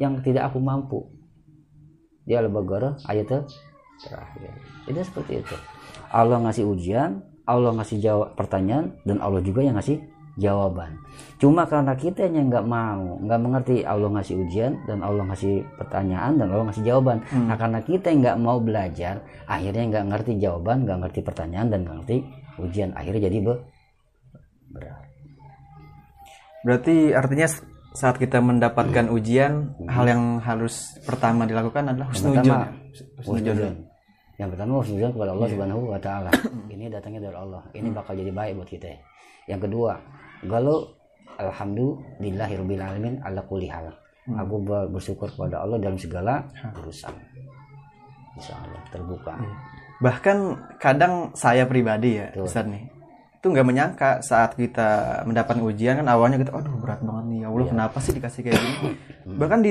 yang tidak aku mampu. Dia al-baqarah ayat terakhir. Itu seperti itu. Allah ngasih ujian Allah ngasih jawab pertanyaan dan Allah juga yang ngasih jawaban. Cuma karena kita yang nggak mau nggak mengerti Allah ngasih ujian dan Allah ngasih pertanyaan dan Allah ngasih jawaban. Nah karena kita yang nggak mau belajar akhirnya nggak ngerti jawaban nggak ngerti pertanyaan dan nggak ngerti ujian. Akhirnya jadi be- berat. Berarti artinya saat kita mendapatkan ujian, hal yang harus pertama dilakukan adalah husnuzon. husnuzon. yang pertama husnuzon kepada Allah Subhanahu wa taala. Ini datangnya dari Allah. Ini bakal jadi baik buat kita. Yang kedua galau alhamdulillahirabbil alamin ala kulli hal. Aku ber- bersyukur kepada Allah dalam segala urusan. Insya Allah terbuka Bahkan kadang saya pribadi ya. Ustaz nih, itu nggak menyangka saat kita mendapatkan ujian kan awalnya kita, aduh berat banget nih, ya Allah kenapa sih dikasih kayak gini? Bahkan di